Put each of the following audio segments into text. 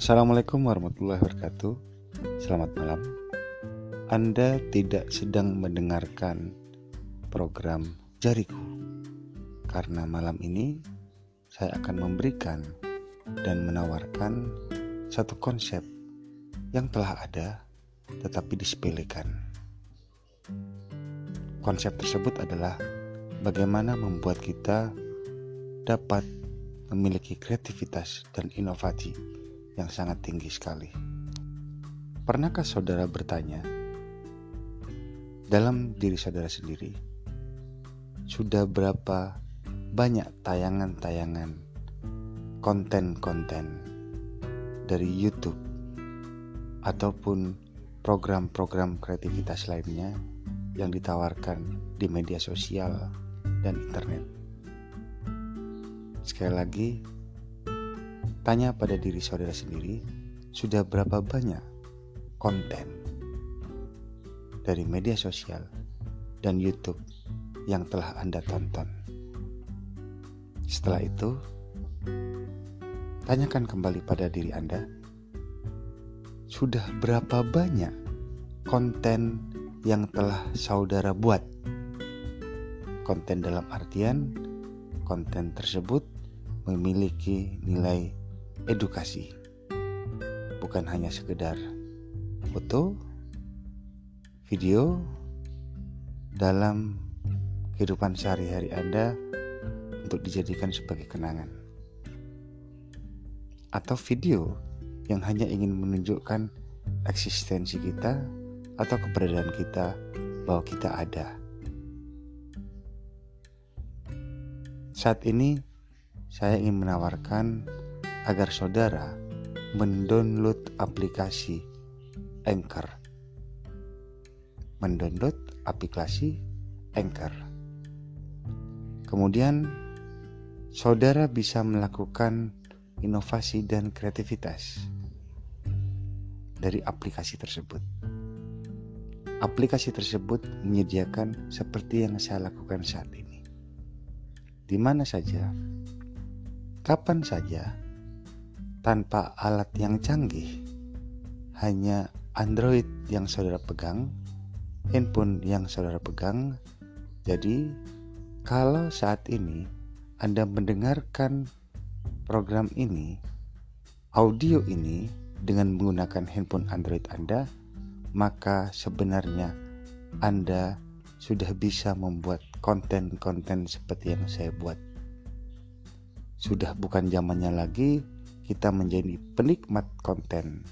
Assalamualaikum warahmatullahi wabarakatuh. Selamat malam. Anda tidak sedang mendengarkan program Jariku, karena malam ini saya akan memberikan dan menawarkan satu konsep yang telah ada tetapi disepelekan. Konsep tersebut adalah bagaimana membuat kita dapat memiliki kreativitas dan inovasi yang sangat tinggi sekali. Pernahkah saudara bertanya, dalam diri saudara sendiri, sudah berapa banyak tayangan-tayangan konten-konten dari YouTube ataupun program-program kreativitas lainnya yang ditawarkan di media sosial dan internet. Sekali lagi, Tanya pada diri saudara sendiri, sudah berapa banyak konten dari media sosial dan YouTube yang telah Anda tonton. Setelah itu, tanyakan kembali pada diri Anda, sudah berapa banyak konten yang telah saudara buat? Konten dalam artian konten tersebut memiliki nilai edukasi. Bukan hanya sekedar foto, video dalam kehidupan sehari-hari Anda untuk dijadikan sebagai kenangan. Atau video yang hanya ingin menunjukkan eksistensi kita atau keberadaan kita bahwa kita ada. Saat ini saya ingin menawarkan agar saudara mendownload aplikasi Anchor. Mendownload aplikasi Anchor. Kemudian saudara bisa melakukan inovasi dan kreativitas dari aplikasi tersebut. Aplikasi tersebut menyediakan seperti yang saya lakukan saat ini. Di mana saja, kapan saja, tanpa alat yang canggih, hanya Android yang saudara pegang, handphone yang saudara pegang. Jadi, kalau saat ini Anda mendengarkan program ini, audio ini dengan menggunakan handphone Android Anda, maka sebenarnya Anda sudah bisa membuat konten-konten seperti yang saya buat. Sudah bukan zamannya lagi kita menjadi penikmat konten.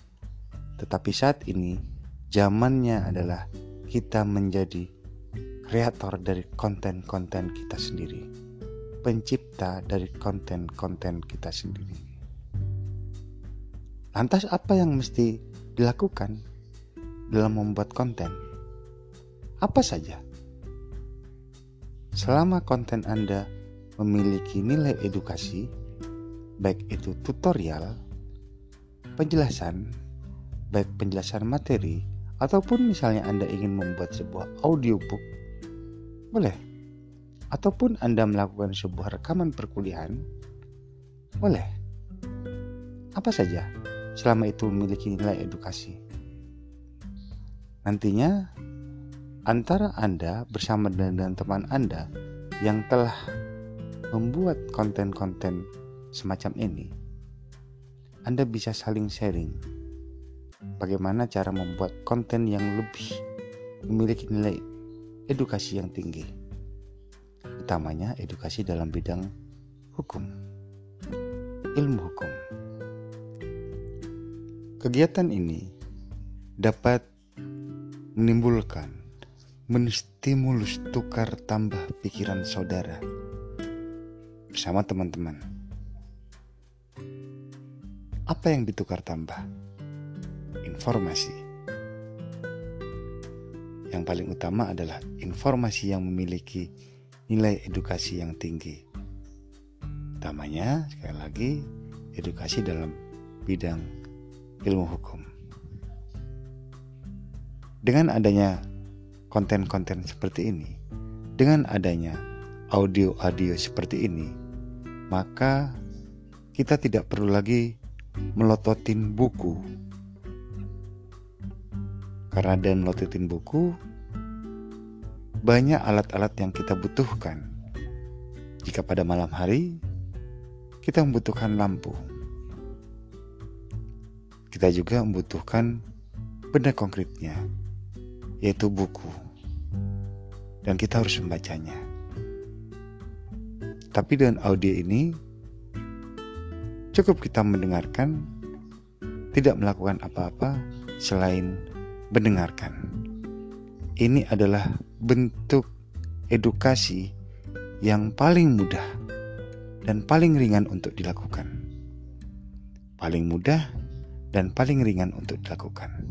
Tetapi saat ini zamannya adalah kita menjadi kreator dari konten-konten kita sendiri. Pencipta dari konten-konten kita sendiri. Lantas apa yang mesti dilakukan dalam membuat konten? Apa saja? Selama konten Anda memiliki nilai edukasi, baik itu tutorial, penjelasan, baik penjelasan materi, ataupun misalnya Anda ingin membuat sebuah audiobook, boleh. Ataupun Anda melakukan sebuah rekaman perkuliahan, boleh. Apa saja, selama itu memiliki nilai edukasi. Nantinya, antara Anda bersama dengan teman Anda yang telah membuat konten-konten semacam ini, Anda bisa saling sharing bagaimana cara membuat konten yang lebih memiliki nilai edukasi yang tinggi, utamanya edukasi dalam bidang hukum, ilmu hukum. Kegiatan ini dapat menimbulkan, menstimulus tukar tambah pikiran saudara bersama teman-teman apa yang ditukar tambah? Informasi. Yang paling utama adalah informasi yang memiliki nilai edukasi yang tinggi. Utamanya, sekali lagi, edukasi dalam bidang ilmu hukum. Dengan adanya konten-konten seperti ini, dengan adanya audio-audio seperti ini, maka kita tidak perlu lagi melototin buku. Karena dan melototin buku, banyak alat-alat yang kita butuhkan. Jika pada malam hari kita membutuhkan lampu, kita juga membutuhkan benda konkretnya, yaitu buku, dan kita harus membacanya. Tapi dengan audio ini, cukup kita mendengarkan, tidak melakukan apa-apa selain mendengarkan. Ini adalah bentuk edukasi yang paling mudah dan paling ringan untuk dilakukan. Paling mudah dan paling ringan untuk dilakukan.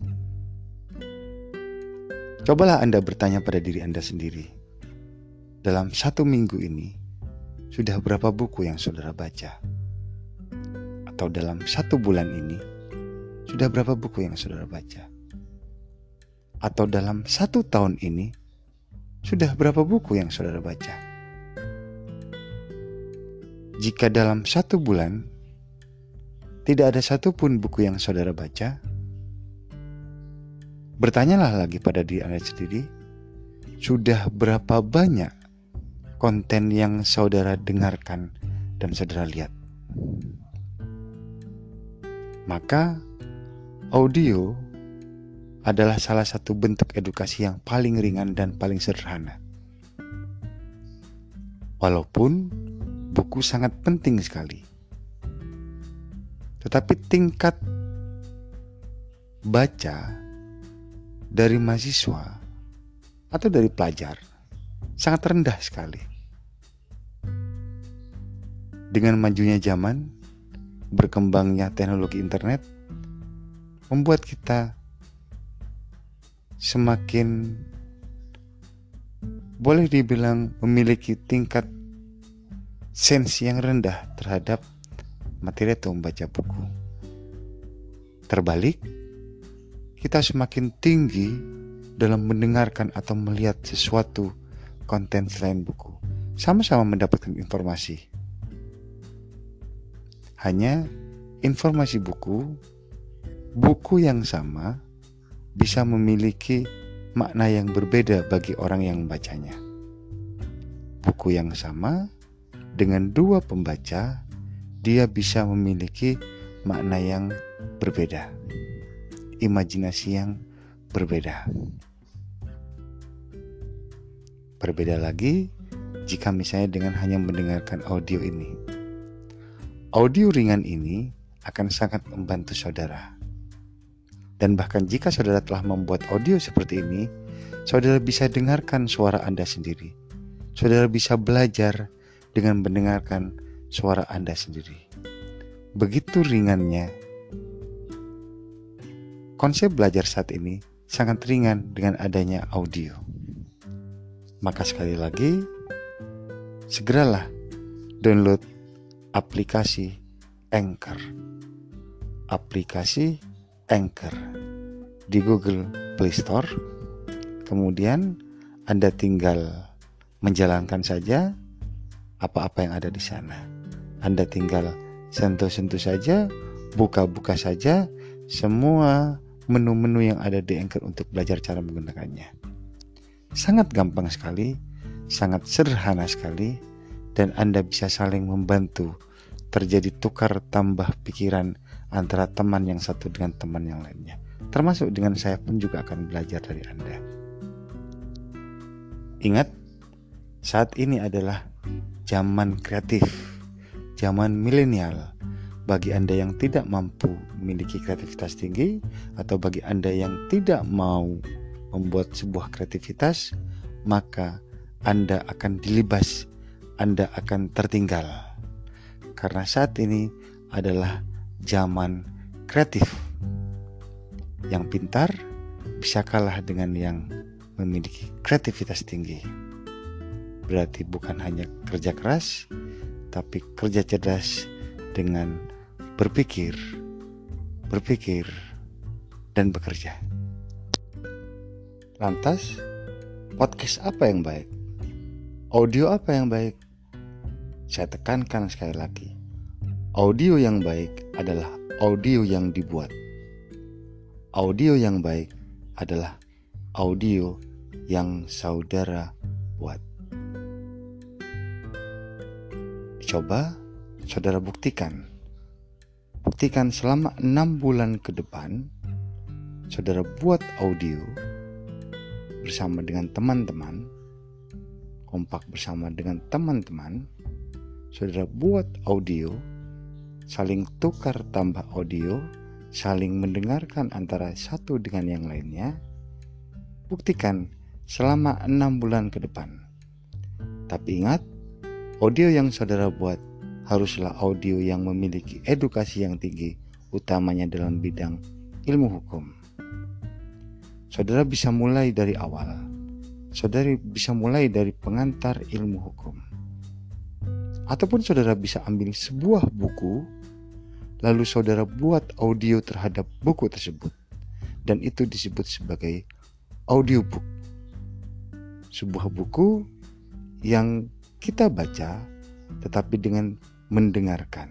Cobalah Anda bertanya pada diri Anda sendiri. Dalam satu minggu ini, sudah berapa buku yang saudara baca? Atau dalam satu bulan ini, sudah berapa buku yang saudara baca? Atau dalam satu tahun ini, sudah berapa buku yang saudara baca? Jika dalam satu bulan tidak ada satupun buku yang saudara baca, bertanyalah lagi pada diri Anda sendiri, sudah berapa banyak konten yang saudara dengarkan dan saudara lihat? Maka, audio adalah salah satu bentuk edukasi yang paling ringan dan paling sederhana. Walaupun buku sangat penting sekali, tetapi tingkat baca dari mahasiswa atau dari pelajar sangat rendah sekali. Dengan majunya zaman, berkembangnya teknologi internet membuat kita semakin boleh dibilang memiliki tingkat sensi yang rendah terhadap materi atau membaca buku. Terbalik, kita semakin tinggi dalam mendengarkan atau melihat sesuatu konten selain buku. Sama-sama mendapatkan informasi. Hanya informasi buku, buku yang sama bisa memiliki makna yang berbeda bagi orang yang membacanya. Buku yang sama dengan dua pembaca, dia bisa memiliki makna yang berbeda, imajinasi yang berbeda. Berbeda lagi jika misalnya dengan hanya mendengarkan audio ini. Audio ringan ini akan sangat membantu saudara dan bahkan jika saudara telah membuat audio seperti ini, saudara bisa dengarkan suara Anda sendiri. Saudara bisa belajar dengan mendengarkan suara Anda sendiri. Begitu ringannya konsep belajar saat ini sangat ringan dengan adanya audio. Maka sekali lagi, segeralah download aplikasi Anchor. Aplikasi Anchor di Google Play Store. Kemudian Anda tinggal menjalankan saja apa-apa yang ada di sana. Anda tinggal sentuh-sentuh saja, buka-buka saja semua menu-menu yang ada di Anchor untuk belajar cara menggunakannya. Sangat gampang sekali, sangat sederhana sekali, dan Anda bisa saling membantu terjadi tukar tambah pikiran antara teman yang satu dengan teman yang lainnya. Termasuk dengan saya pun juga akan belajar dari Anda. Ingat, saat ini adalah zaman kreatif, zaman milenial. Bagi Anda yang tidak mampu memiliki kreativitas tinggi, atau bagi Anda yang tidak mau membuat sebuah kreativitas, maka Anda akan dilibas, Anda akan tertinggal. Karena saat ini adalah zaman kreatif. Yang pintar bisa kalah dengan yang memiliki kreativitas tinggi. Berarti bukan hanya kerja keras, tapi kerja cerdas dengan berpikir, berpikir, dan bekerja. Lantas, podcast apa yang baik? Audio apa yang baik? Saya tekankan sekali lagi Audio yang baik adalah audio yang dibuat. Audio yang baik adalah audio yang saudara buat. Coba saudara buktikan. Buktikan selama enam bulan ke depan, saudara buat audio bersama dengan teman-teman, kompak bersama dengan teman-teman, saudara buat audio, saling tukar tambah audio, saling mendengarkan antara satu dengan yang lainnya, buktikan selama enam bulan ke depan. Tapi ingat, audio yang saudara buat haruslah audio yang memiliki edukasi yang tinggi, utamanya dalam bidang ilmu hukum. Saudara bisa mulai dari awal. Saudari bisa mulai dari pengantar ilmu hukum. Ataupun saudara bisa ambil sebuah buku, lalu saudara buat audio terhadap buku tersebut. Dan itu disebut sebagai audiobook. Sebuah buku yang kita baca tetapi dengan mendengarkan.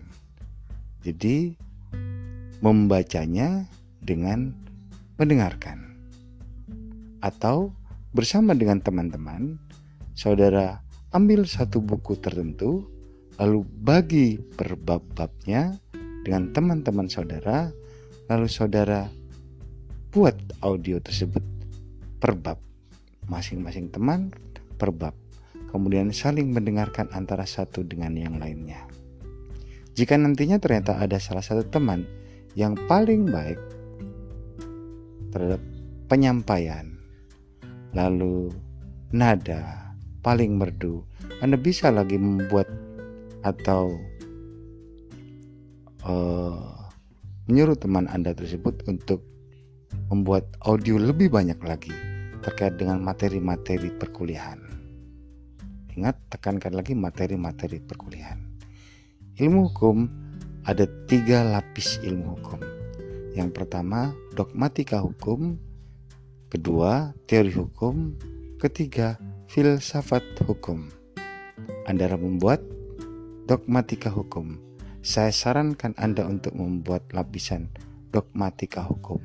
Jadi membacanya dengan mendengarkan. Atau bersama dengan teman-teman, saudara ambil satu buku tertentu lalu bagi per bab-babnya dengan teman-teman saudara, lalu saudara buat audio tersebut per bab. Masing-masing teman per bab. Kemudian saling mendengarkan antara satu dengan yang lainnya. Jika nantinya ternyata ada salah satu teman yang paling baik terhadap penyampaian, lalu nada paling merdu, Anda bisa lagi membuat atau uh, menyuruh teman Anda tersebut untuk membuat audio lebih banyak lagi terkait dengan materi-materi perkuliahan. Ingat, tekankan lagi materi-materi perkuliahan. Ilmu hukum ada tiga lapis ilmu hukum. Yang pertama, dogmatika hukum. Kedua, teori hukum. Ketiga, filsafat hukum. Anda membuat dogmatika hukum. Saya sarankan Anda untuk membuat lapisan dogmatika hukum.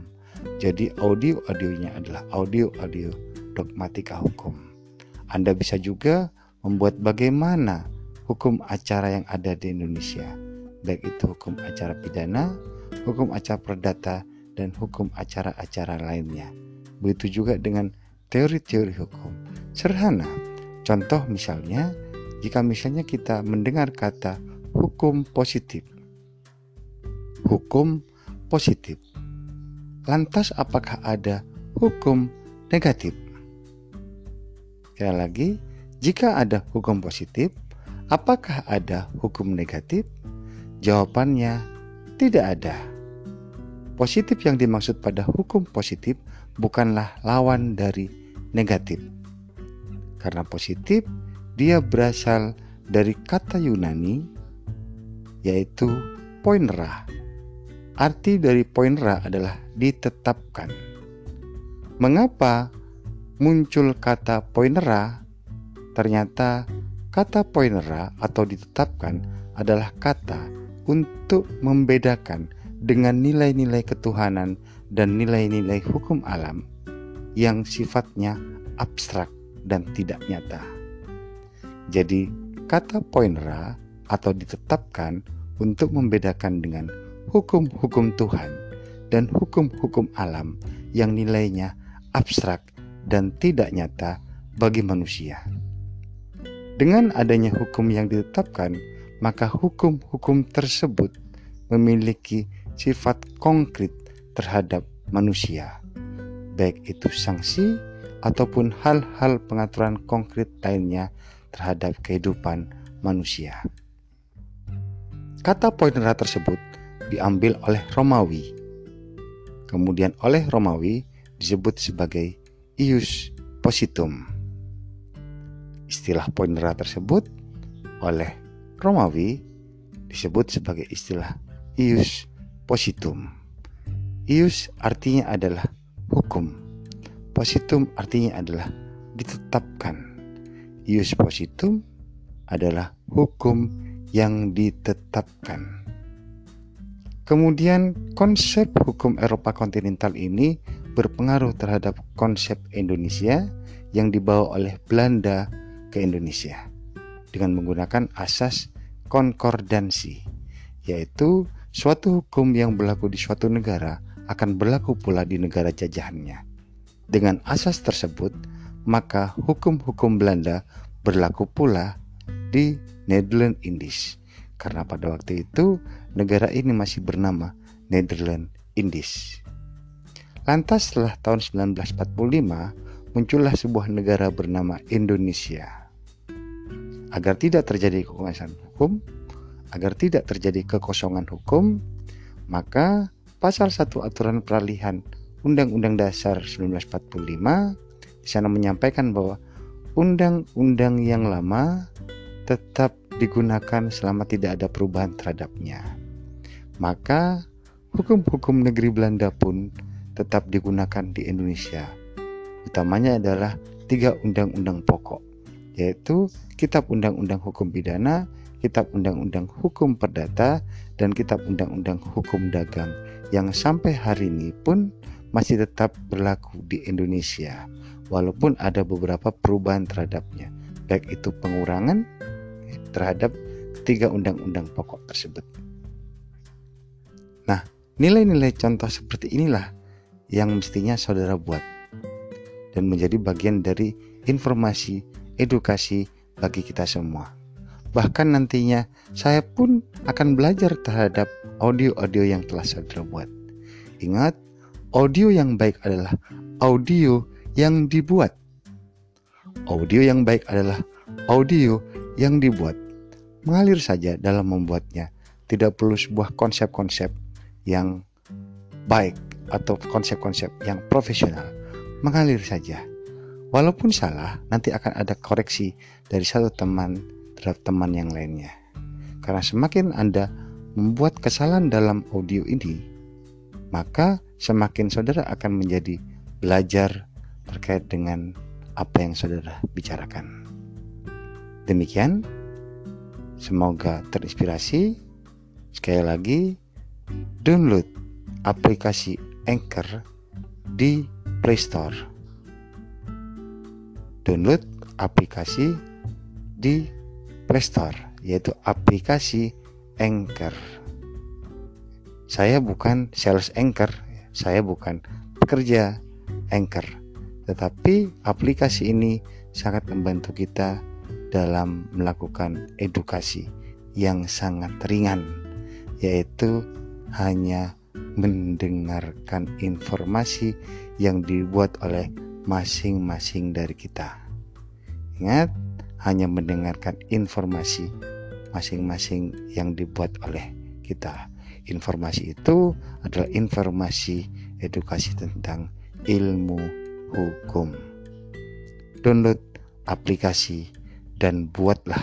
Jadi audio-audionya adalah audio-audio dogmatika hukum. Anda bisa juga membuat bagaimana hukum acara yang ada di Indonesia, baik itu hukum acara pidana, hukum acara perdata, dan hukum acara-acara lainnya. Begitu juga dengan teori-teori hukum. Sederhana, contoh misalnya jika misalnya kita mendengar kata hukum positif. Hukum positif. Lantas apakah ada hukum negatif? Sekali lagi, jika ada hukum positif, apakah ada hukum negatif? Jawabannya tidak ada. Positif yang dimaksud pada hukum positif bukanlah lawan dari negatif. Karena positif dia berasal dari kata Yunani yaitu poinera. Arti dari poinera adalah ditetapkan. Mengapa muncul kata poinera? Ternyata kata poinera atau ditetapkan adalah kata untuk membedakan dengan nilai-nilai ketuhanan dan nilai-nilai hukum alam yang sifatnya abstrak dan tidak nyata. Jadi, kata poinera atau ditetapkan untuk membedakan dengan hukum-hukum Tuhan dan hukum-hukum alam yang nilainya abstrak dan tidak nyata bagi manusia. Dengan adanya hukum yang ditetapkan, maka hukum-hukum tersebut memiliki sifat konkret terhadap manusia, baik itu sanksi ataupun hal-hal pengaturan konkret lainnya terhadap kehidupan manusia. Kata poinera tersebut diambil oleh Romawi. Kemudian oleh Romawi disebut sebagai ius positum. Istilah poinera tersebut oleh Romawi disebut sebagai istilah ius positum. Ius artinya adalah hukum. Positum artinya adalah ditetapkan ius positum adalah hukum yang ditetapkan. Kemudian konsep hukum Eropa kontinental ini berpengaruh terhadap konsep Indonesia yang dibawa oleh Belanda ke Indonesia dengan menggunakan asas konkordansi, yaitu suatu hukum yang berlaku di suatu negara akan berlaku pula di negara jajahannya. Dengan asas tersebut, maka hukum-hukum Belanda berlaku pula di Netherlands Indies. Karena pada waktu itu negara ini masih bernama Netherlands Indies. Lantas setelah tahun 1945 muncullah sebuah negara bernama Indonesia. Agar tidak terjadi kekosongan hukum, agar tidak terjadi kekosongan hukum, maka pasal 1 aturan peralihan Undang-Undang Dasar 1945 di sana menyampaikan bahwa undang-undang yang lama tetap digunakan selama tidak ada perubahan terhadapnya. Maka hukum-hukum negeri Belanda pun tetap digunakan di Indonesia. Utamanya adalah tiga undang-undang pokok, yaitu Kitab Undang-Undang Hukum Pidana, Kitab Undang-Undang Hukum Perdata, dan Kitab Undang-Undang Hukum Dagang yang sampai hari ini pun masih tetap berlaku di Indonesia, walaupun ada beberapa perubahan terhadapnya, baik itu pengurangan terhadap tiga undang-undang pokok tersebut. Nah, nilai-nilai contoh seperti inilah yang mestinya saudara buat dan menjadi bagian dari informasi edukasi bagi kita semua. Bahkan nantinya saya pun akan belajar terhadap audio-audio yang telah saudara buat. Ingat, audio yang baik adalah audio yang dibuat. Audio yang baik adalah audio yang dibuat mengalir saja dalam membuatnya. Tidak perlu sebuah konsep-konsep yang baik atau konsep-konsep yang profesional. Mengalir saja. Walaupun salah, nanti akan ada koreksi dari satu teman terhadap teman yang lainnya. Karena semakin Anda membuat kesalahan dalam audio ini, maka semakin saudara akan menjadi belajar terkait dengan apa yang saudara bicarakan. Demikian, semoga terinspirasi. Sekali lagi, download aplikasi Anchor di Play Store. Download aplikasi di Play Store, yaitu aplikasi Anchor. Saya bukan sales Anchor, saya bukan pekerja Anchor, tetapi aplikasi ini sangat membantu kita dalam melakukan edukasi yang sangat ringan, yaitu hanya mendengarkan informasi yang dibuat oleh masing-masing dari kita. Ingat, hanya mendengarkan informasi masing-masing yang dibuat oleh kita. Informasi itu adalah informasi edukasi tentang ilmu hukum. Download aplikasi dan buatlah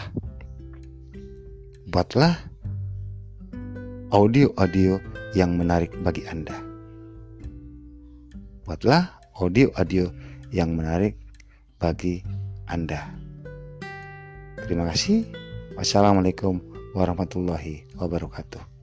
buatlah audio-audio yang menarik bagi Anda. Buatlah audio-audio yang menarik bagi Anda. Terima kasih. Wassalamualaikum warahmatullahi wabarakatuh.